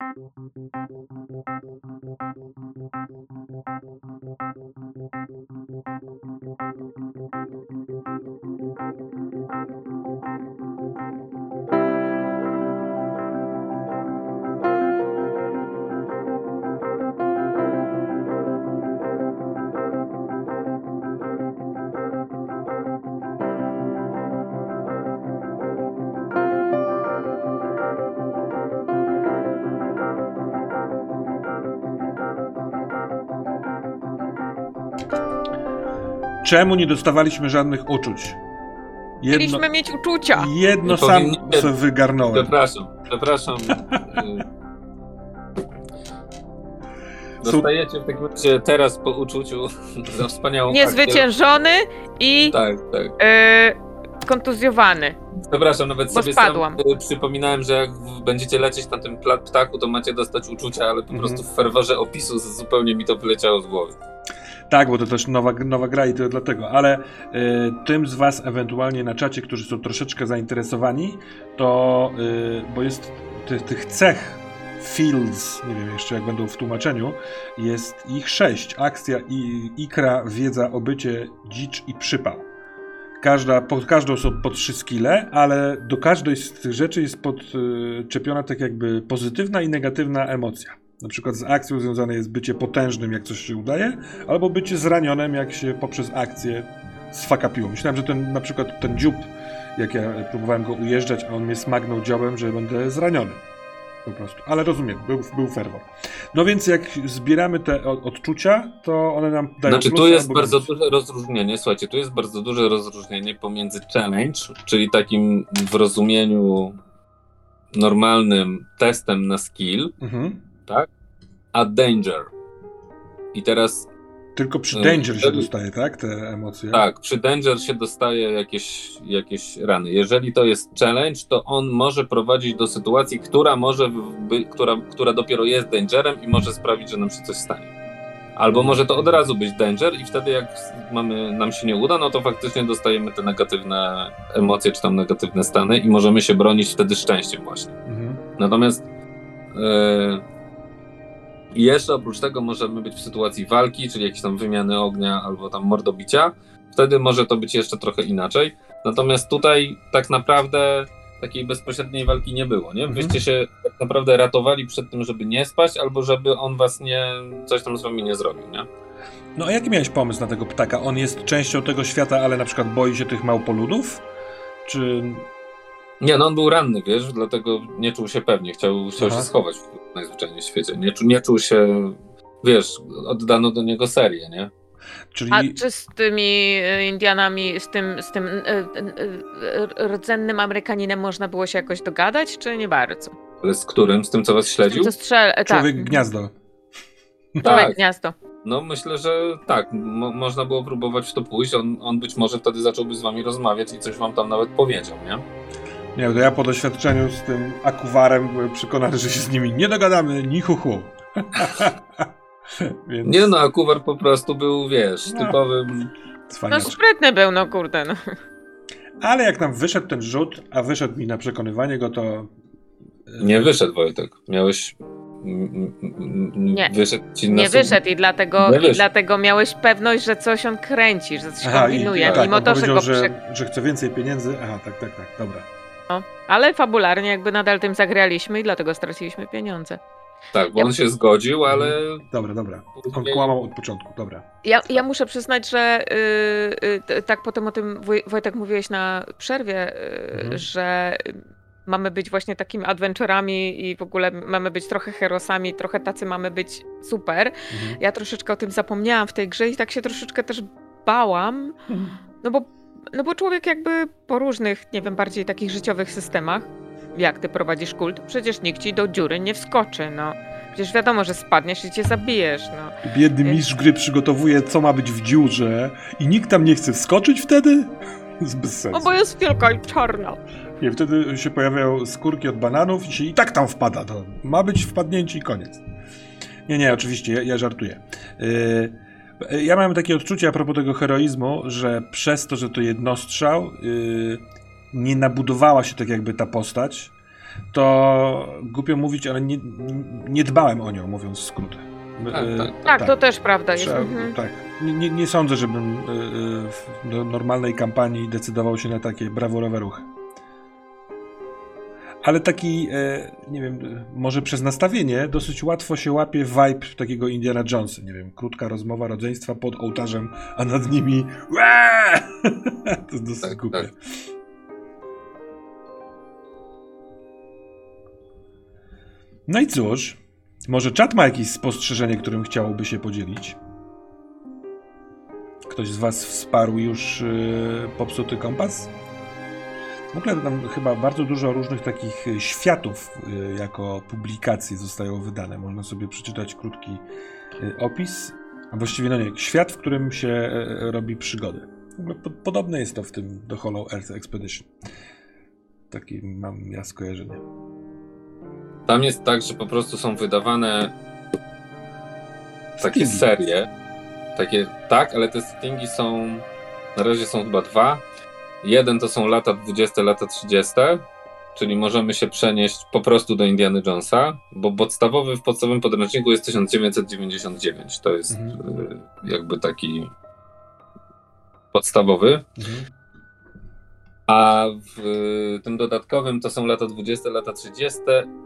Thank you. Czemu nie dostawaliśmy żadnych uczuć? Jedno, Mieliśmy mieć uczucia. Jedno sam sobie wygarnąłem. Przepraszam, przepraszam. Dostajecie w takim razie teraz po uczuciu za wspaniałą Niezwyciężony akcję. i tak, tak. Y, kontuzjowany. Przepraszam, nawet sobie spadłam. sam przypominałem, że jak będziecie lecieć na tym ptaku, to macie dostać uczucia, ale po mm -hmm. prostu w ferworze opisu zupełnie mi to wyleciało z głowy. Tak, bo to też nowa, nowa gra i to dlatego, ale y, tym z Was ewentualnie na czacie, którzy są troszeczkę zainteresowani, to y, bo jest ty, tych cech fields, nie wiem jeszcze jak będą w tłumaczeniu, jest ich sześć. Akcja, i, ikra, wiedza, obycie, dzicz i przypał. Każda, pod każdą są po trzy skille, ale do każdej z tych rzeczy jest podczepiona tak jakby pozytywna i negatywna emocja. Na przykład z akcją związane jest bycie potężnym, jak coś się udaje, albo bycie zranionym, jak się poprzez akcję sfakapiło. Myślałem, że ten na przykład ten dziób, jak ja próbowałem go ujeżdżać, a on mnie smagnął dziobem, że będę zraniony. Po prostu. Ale rozumiem, był, był ferwor. No więc jak zbieramy te odczucia, to one nam dają Znaczy tu jest bardzo duże rozróżnienie, słuchajcie, tu jest bardzo duże rozróżnienie pomiędzy challenge, czyli takim w rozumieniu normalnym testem na skill, mhm tak? A danger. I teraz. Tylko przy danger się dostaje, tak? Te emocje. Tak, przy danger się dostaje jakieś, jakieś rany. Jeżeli to jest challenge, to on może prowadzić do sytuacji, która może, by, która, która dopiero jest dangerem i może sprawić, że nam się coś stanie. Albo może to od razu być danger i wtedy jak mamy, nam się nie uda, no to faktycznie dostajemy te negatywne emocje czy tam negatywne stany i możemy się bronić wtedy szczęściem właśnie. Mhm. Natomiast yy, i jeszcze oprócz tego możemy być w sytuacji walki, czyli jakiejś tam wymiany ognia albo tam mordobicia. Wtedy może to być jeszcze trochę inaczej. Natomiast tutaj tak naprawdę takiej bezpośredniej walki nie było, nie? Mhm. Wyście się tak naprawdę ratowali przed tym, żeby nie spać, albo żeby on was nie, coś tam z wami nie zrobił, nie? No a jaki miałeś pomysł na tego ptaka? On jest częścią tego świata, ale na przykład boi się tych małpoludów? Czy nie, no on był ranny, wiesz, dlatego nie czuł się pewnie, chciał, chciał się schować najzwyczajniej w świecie. Nie, nie czuł się, wiesz, oddano do niego serię, nie? Czyli... A czy z tymi e, Indianami, z tym, z tym e, e, rdzennym Amerykaninem można było się jakoś dogadać, czy nie bardzo? Ale z którym? Z tym, co was śledził? Z tym, co strzel... Człowiek tak. gniazdo. Tak. Człowiek gniazdo. No myślę, że tak, mo można było próbować w to pójść, on, on być może wtedy zacząłby z wami rozmawiać i coś wam tam nawet powiedział, nie? Nie, to ja po doświadczeniu z tym akuwarem byłem przekonany, że się z nimi nie dogadamy, ni hu, hu. Więc... Nie no, akuwar po prostu był, wiesz, no. typowym... No sprytny był, no kurde. No. Ale jak nam wyszedł ten rzut, a wyszedł mi na przekonywanie go, to... E, nie wyszedł, Wojtek. Miałeś... Nie, wyszedł nie wyszedł i dlatego, nie i dlatego miałeś pewność, że coś on kręci, że coś Aha, kombinuje, i, tak, mimo to, że go... Że, że chce więcej pieniędzy. Aha, tak, tak, tak, dobra. No, ale fabularnie jakby nadal tym zagraliśmy i dlatego straciliśmy pieniądze. Tak, bo ja... on się zgodził, ale. Dobra, dobra. On kłamał od początku, dobra. Ja, ja muszę przyznać, że yy, yy, tak potem o tym Wojtek mówiłeś na przerwie, yy, mhm. że mamy być właśnie takimi adventurami i w ogóle mamy być trochę herosami, trochę tacy mamy być super. Mhm. Ja troszeczkę o tym zapomniałam w tej grze i tak się troszeczkę też bałam, mhm. no bo no bo człowiek jakby po różnych, nie wiem, bardziej takich życiowych systemach, jak ty prowadzisz kult, przecież nikt ci do dziury nie wskoczy, no. Przecież wiadomo, że spadniesz i cię zabijesz, no. Biedny Więc... mistrz gry przygotowuje, co ma być w dziurze i nikt tam nie chce wskoczyć wtedy? bez sensu. No bo jest wielka i czarna. Nie, wtedy się pojawiają skórki od bananów i się i tak tam wpada. To ma być wpadnięcie i koniec. Nie, nie, oczywiście, ja, ja żartuję. Yy, ja mam takie odczucie a propos tego heroizmu, że przez to, że to jednostrzał, yy, nie nabudowała się tak jakby ta postać. to głupio mówić, ale nie, nie dbałem o nią, mówiąc w skróty. Tak, E, tak. Tak, to też prawda jest. Trzeba, Mhm. tak. Nie, nie, sądzę, żebym y, y, w do normalnej kampanii decydował się na takie brawurowe ruchy. Ale taki, e, nie wiem, może przez nastawienie dosyć łatwo się łapie vibe takiego Indiana Jonesa. Nie wiem, krótka rozmowa rodzeństwa pod ołtarzem, a nad nimi! To jest dosyć Tak, głupie. tak. No i cóż, może czat ma jakieś spostrzeżenie, którym chciałoby się podzielić? Ktoś z was wsparł już yy, popsuty kompas? W ogóle tam chyba bardzo dużo różnych takich y, światów y, jako publikacje zostają wydane. Można sobie przeczytać krótki y, opis, a właściwie no nie, świat, w którym się e, robi przygody. W ogóle po, podobne jest to w tym do Hollow Earth Expedition. Takie mam ja skojarzenie. Tam jest tak, że po prostu są wydawane takie Settingi. serie. Takie, tak, ale te settingi są. Na razie są chyba dwa. Jeden to są lata 20, lata 30, czyli możemy się przenieść po prostu do Indiana Jonesa, bo podstawowy w podstawowym podręczniku jest 1999. To jest Mhm. y, jakby taki podstawowy. Mhm. A w y, tym dodatkowym to są lata 20, lata 30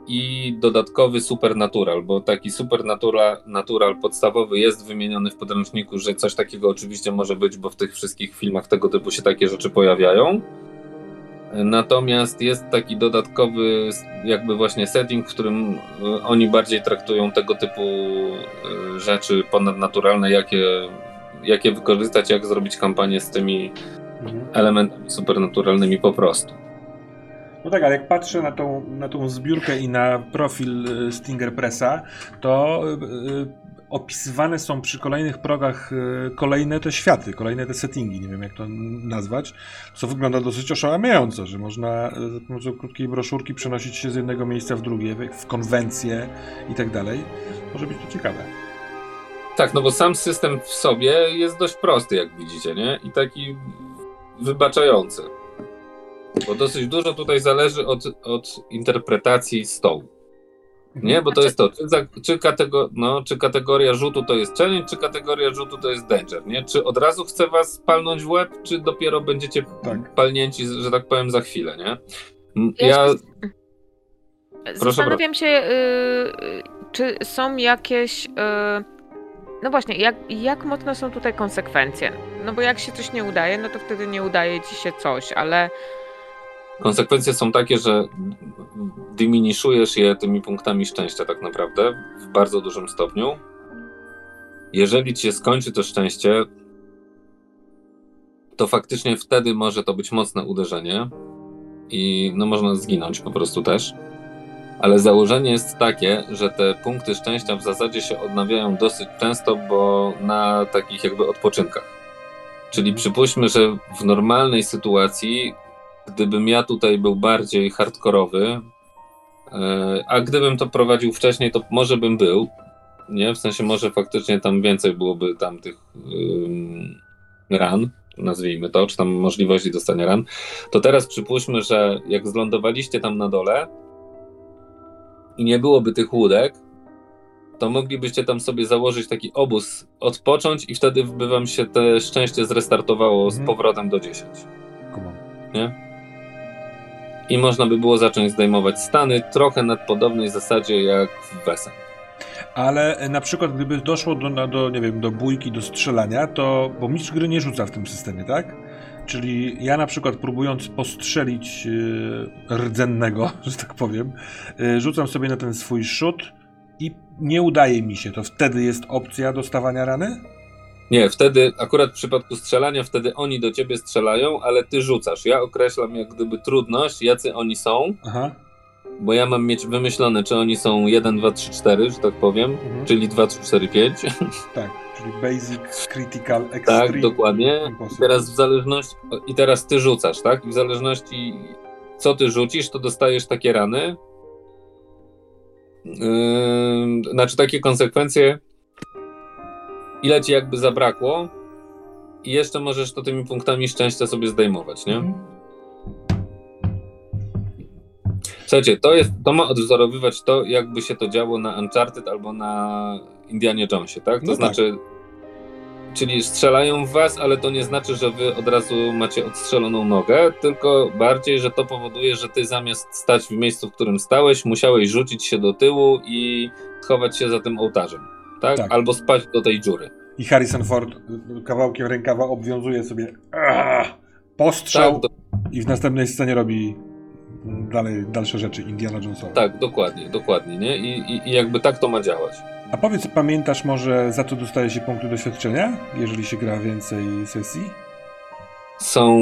i dodatkowy Supernatural, bo taki Supernatural natural podstawowy jest wymieniony w podręczniku, że coś takiego oczywiście może być, bo w tych wszystkich filmach tego typu się takie rzeczy pojawiają. Natomiast jest taki dodatkowy jakby właśnie setting, w którym y, oni bardziej traktują tego typu y, rzeczy ponadnaturalne, jakie, jakie wykorzystać, jak zrobić kampanię z tymi Mhm. elementami supernaturalnymi po prostu. No tak, ale jak patrzę na tą, na tą zbiórkę i na profil y, Stinger Pressa, to y, y, opisywane są przy kolejnych progach kolejne te światy, kolejne te settingi, nie wiem jak to nazwać, co wygląda dosyć oszałamiająco, że można za pomocą krótkiej broszurki przenosić się z jednego miejsca w drugie, w- w konwencje i tak dalej. Może być to ciekawe. Tak, no bo sam system w sobie jest dość prosty, jak widzicie, nie? I taki wybaczający. Bo dosyć dużo tutaj zależy od, od interpretacji stołu. Nie, bo to jest to, czy, za, czy, katego, no, czy kategoria rzutu to jest challenge, czy kategoria rzutu to jest danger, nie? Czy od razu chce was palnąć w łeb, czy dopiero będziecie Tak. palnięci, że tak powiem, za chwilę, nie? Ja Zastanawiam się, y, y, czy są jakieś. y, no właśnie, jak, jak mocno są tutaj konsekwencje? No bo jak się coś nie udaje, no to wtedy nie udaje ci się coś, ale konsekwencje są takie, że diminuszujesz je tymi punktami szczęścia tak naprawdę w bardzo dużym stopniu. Jeżeli ci się skończy to szczęście, to faktycznie wtedy może to być mocne uderzenie i no można zginąć po prostu też. Ale założenie jest takie, że te punkty szczęścia w zasadzie się odnawiają dosyć często, bo na takich jakby odpoczynkach. Czyli przypuśćmy, że w normalnej sytuacji gdybym ja tutaj był bardziej hardkorowy, e, a gdybym to prowadził wcześniej, to może bym był, nie? W sensie może faktycznie tam więcej byłoby tam tych ym, ran, nazwijmy to, czy tam możliwości dostania ran. To teraz przypuśćmy, że jak zlądowaliście tam na dole i nie byłoby tych łódek, to moglibyście tam sobie założyć taki obóz, odpocząć i wtedy by wam się te szczęście zrestartowało z Mhm. powrotem do 10 Kumam. i można by było zacząć zdejmować stany trochę na podobnej zasadzie jak w Wesen. Ale e, na przykład gdyby doszło do, do, nie wiem, do bójki, do strzelania, to, bo mistrz gry nie rzuca w tym systemie, tak? Czyli ja na przykład próbując postrzelić yy, rdzennego, że tak powiem, yy, rzucam sobie na ten swój szut i nie udaje mi się, to wtedy jest opcja dostawania rany? Nie, wtedy akurat w przypadku strzelania, wtedy oni do ciebie strzelają, ale ty rzucasz. Ja określam jak gdyby trudność, jacy oni są, Aha. bo ja mam mieć wymyślone, czy oni są 1, 2, 3, 4, że tak powiem, Mhm. czyli 2, 3, 4, 5. Tak, czyli basic, critical, extreme. tak, dokładnie. I teraz w zależności, i teraz ty rzucasz, tak? I w zależności co ty rzucisz, to dostajesz takie rany. Yy, znaczy takie konsekwencje, ile ci jakby zabrakło i jeszcze możesz to tymi punktami szczęścia sobie zdejmować, nie? Mhm. Słuchajcie, to, jest, to ma odwzorowywać to, jakby się to działo na Uncharted albo na Indianie Jonesie, tak? To No tak. znaczy, czyli strzelają w was, ale to nie znaczy, że wy od razu macie odstrzeloną nogę, tylko bardziej, że to powoduje, że ty zamiast stać w miejscu, w którym stałeś, musiałeś rzucić się do tyłu i schować się za tym ołtarzem, tak? Tak. Albo spać do tej dziury. I Harrison Ford kawałkiem rękawa obwiązuje sobie aaa, postrzał Tak, do, i w następnej scenie robi dalej, dalsze rzeczy Indiana Jonesowe. tak, dokładnie, dokładnie, nie? I, i, I jakby tak to ma działać. A powiedz, pamiętasz może za co dostaje się punkty doświadczenia, jeżeli się gra więcej sesji? są.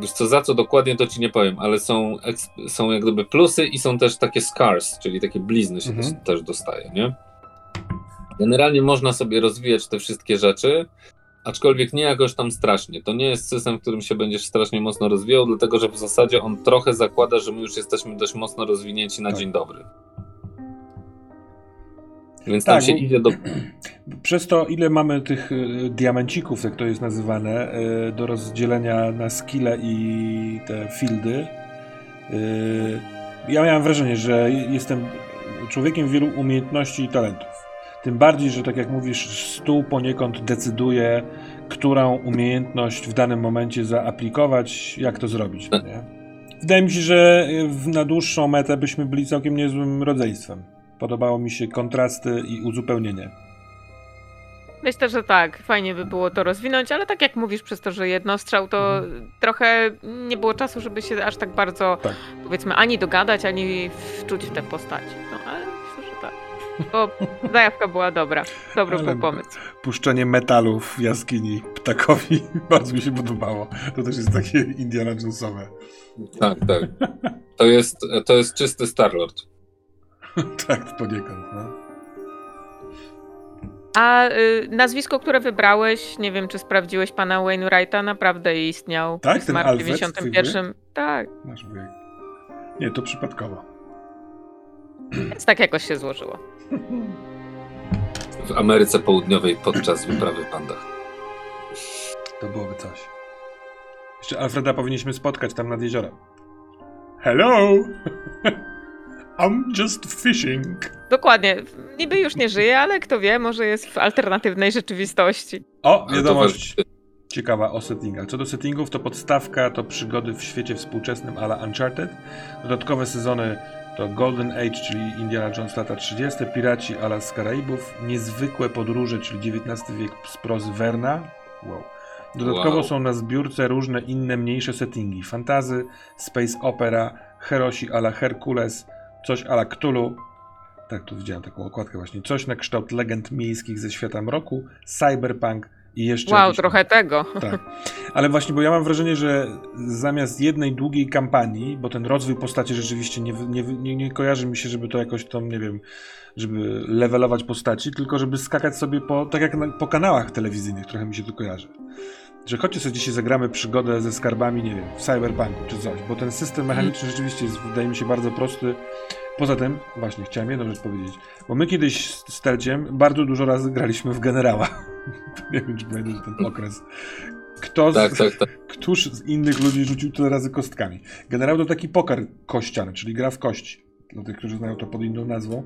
Wiesz co, za co dokładnie to ci nie powiem, ale są, są jak gdyby plusy i są też takie scars, czyli takie blizny się Mhm. dos- też dostaje, nie? Generalnie można sobie rozwijać te wszystkie rzeczy, aczkolwiek nie jakoś tam strasznie. To nie jest system, w którym się będziesz strasznie mocno rozwijał, dlatego że w zasadzie on trochę zakłada, że my już jesteśmy dość mocno rozwinięci na Tak. dzień dobry. Więc Tak, tam się idzie do. Przez to, ile mamy tych y, diamencików, jak to jest nazywane, y, do rozdzielenia na skille i te fieldy, y, ja miałem wrażenie, że jestem człowiekiem wielu umiejętności i talentów. Tym bardziej, że tak jak mówisz, stół poniekąd decyduje, którą umiejętność w danym momencie zaaplikować, jak to zrobić. No nie? Wydaje mi się, że na dłuższą metę byśmy byli całkiem niezłym rodzeństwem. Podobało mi się kontrasty i uzupełnienie. Myślę, że tak, fajnie by było to rozwinąć, ale tak jak mówisz, przez to, że jednostrzał, to Mhm. trochę nie było czasu, żeby się aż tak bardzo, Tak. powiedzmy, ani dogadać, ani wczuć w te postaci. No ale. Bo zajawka była dobra. Dobry Ale- był pomysł. puszczenie metalu w jaskini ptakowi bardzo mi się podobało. To też jest takie Indiana Jonesowe. Tak, tak. To jest, to jest czysty Starlord. tak, poniekąd. No. A y, nazwisko, które wybrałeś, nie wiem, czy sprawdziłeś pana Wainwrighta, naprawdę istniał. Tak? Ten w Alfred z 91. Tak, Masz wujek. Nie, to przypadkowo. więc tak jakoś się złożyło. W Ameryce Południowej podczas wyprawy w bandach. To byłoby coś. Jeszcze Alfreda powinniśmy spotkać tam nad jeziorem. Hello! I'm just fishing. Dokładnie. Niby już nie żyje, ale kto wie, może jest w alternatywnej rzeczywistości. O, wiadomość ciekawa o settingach. Co do settingów, to podstawka to przygody w świecie współczesnym ala Uncharted. Dodatkowe sezony to Golden Age, czyli Indiana Jones lata 30, Piraci ala z Karaibów, Niezwykłe podróże, czyli XIX wiek z prozy Verna. Wow. Dodatkowo Wow. są na zbiórce różne inne mniejsze settingi. Fantazy, Space Opera, Herosi ala Herkules, coś ala Cthulhu. Tak, tu widziałem taką okładkę właśnie. Coś na kształt legend miejskich ze świata mroku, Cyberpunk i jeszcze Wow, jakiś tam- trochę tego. tak. Ale właśnie, bo ja mam wrażenie, że zamiast jednej długiej kampanii, bo ten rozwój postaci rzeczywiście nie, nie, nie, nie kojarzy mi się, żeby to jakoś tam, nie wiem, żeby levelować postaci, tylko żeby skakać sobie po, tak jak na, po kanałach telewizyjnych, trochę mi się to kojarzy. Że chodźcie sobie dzisiaj zagramy przygodę ze skarbami, nie wiem, w Cyberpunku czy coś, bo ten system mechaniczny rzeczywiście jest, wydaje mi się, bardzo prosty. Poza tym, właśnie, chciałem jedną rzecz powiedzieć, bo my kiedyś z z Telciem bardzo dużo razy graliśmy w generała. nie wiem, czy pamiętasz ten okres. Kto z, Tak, tak, tak. Któż z innych ludzi rzucił tyle razy kostkami? Generał to taki poker kościany, czyli gra w kości. Dla tych, którzy znają to pod inną nazwą.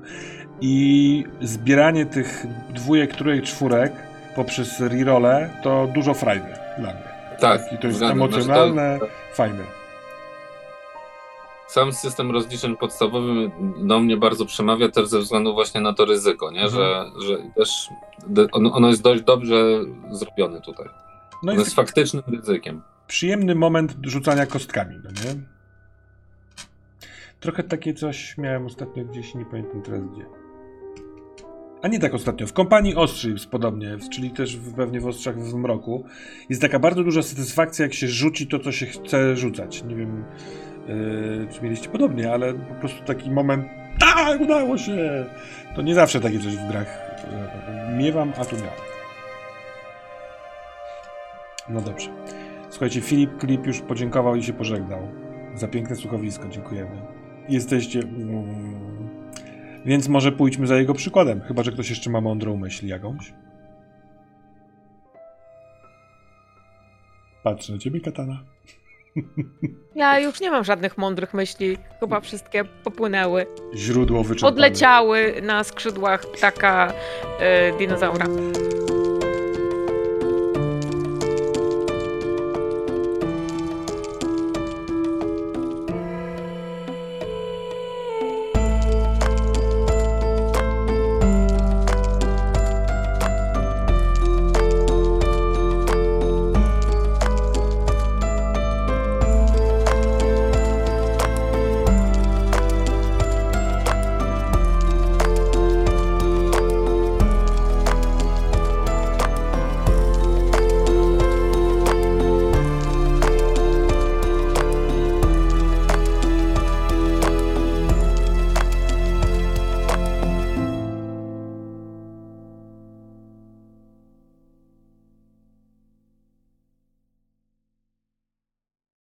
I zbieranie tych dwójek, trójek, czwórek poprzez rerolle to dużo frajdy dla mnie. Tak, I to jest emocjonalne, Znaczy fajne. Sam system rozliczeń podstawowy do mnie bardzo przemawia też ze względu właśnie na to ryzyko, nie? Mhm. Że, że też ono, jest dość dobrze zrobione tutaj. No Ono jest faktycznym ryzykiem. przyjemny moment rzucania kostkami, no nie? Trochę takie coś miałem ostatnio gdzieś, nie pamiętam teraz gdzie. A nie tak ostatnio, w kompanii Ostrzy jest podobnie, czyli też w, pewnie w Ostrzach w Mroku. Jest taka bardzo duża satysfakcja, jak się rzuci to, co się chce rzucać. Nie wiem, yy, czy mieliście podobnie, ale po prostu taki moment, tak, udało się! To nie zawsze takie coś w grach yy, miewam, a tu miałem. No dobrze. Słuchajcie, Filip Klip już podziękował i się pożegnał. Za piękne słuchowisko, dziękujemy. Jesteście. Mm, więc może pójdźmy za jego przykładem, chyba że ktoś jeszcze ma mądrą myśl jakąś. Patrzę na ciebie, katana. Ja już nie mam żadnych mądrych myśli. Chyba wszystkie popłynęły. Źródło wyczerpane. Odleciały na skrzydłach ptaka e, dinozaura.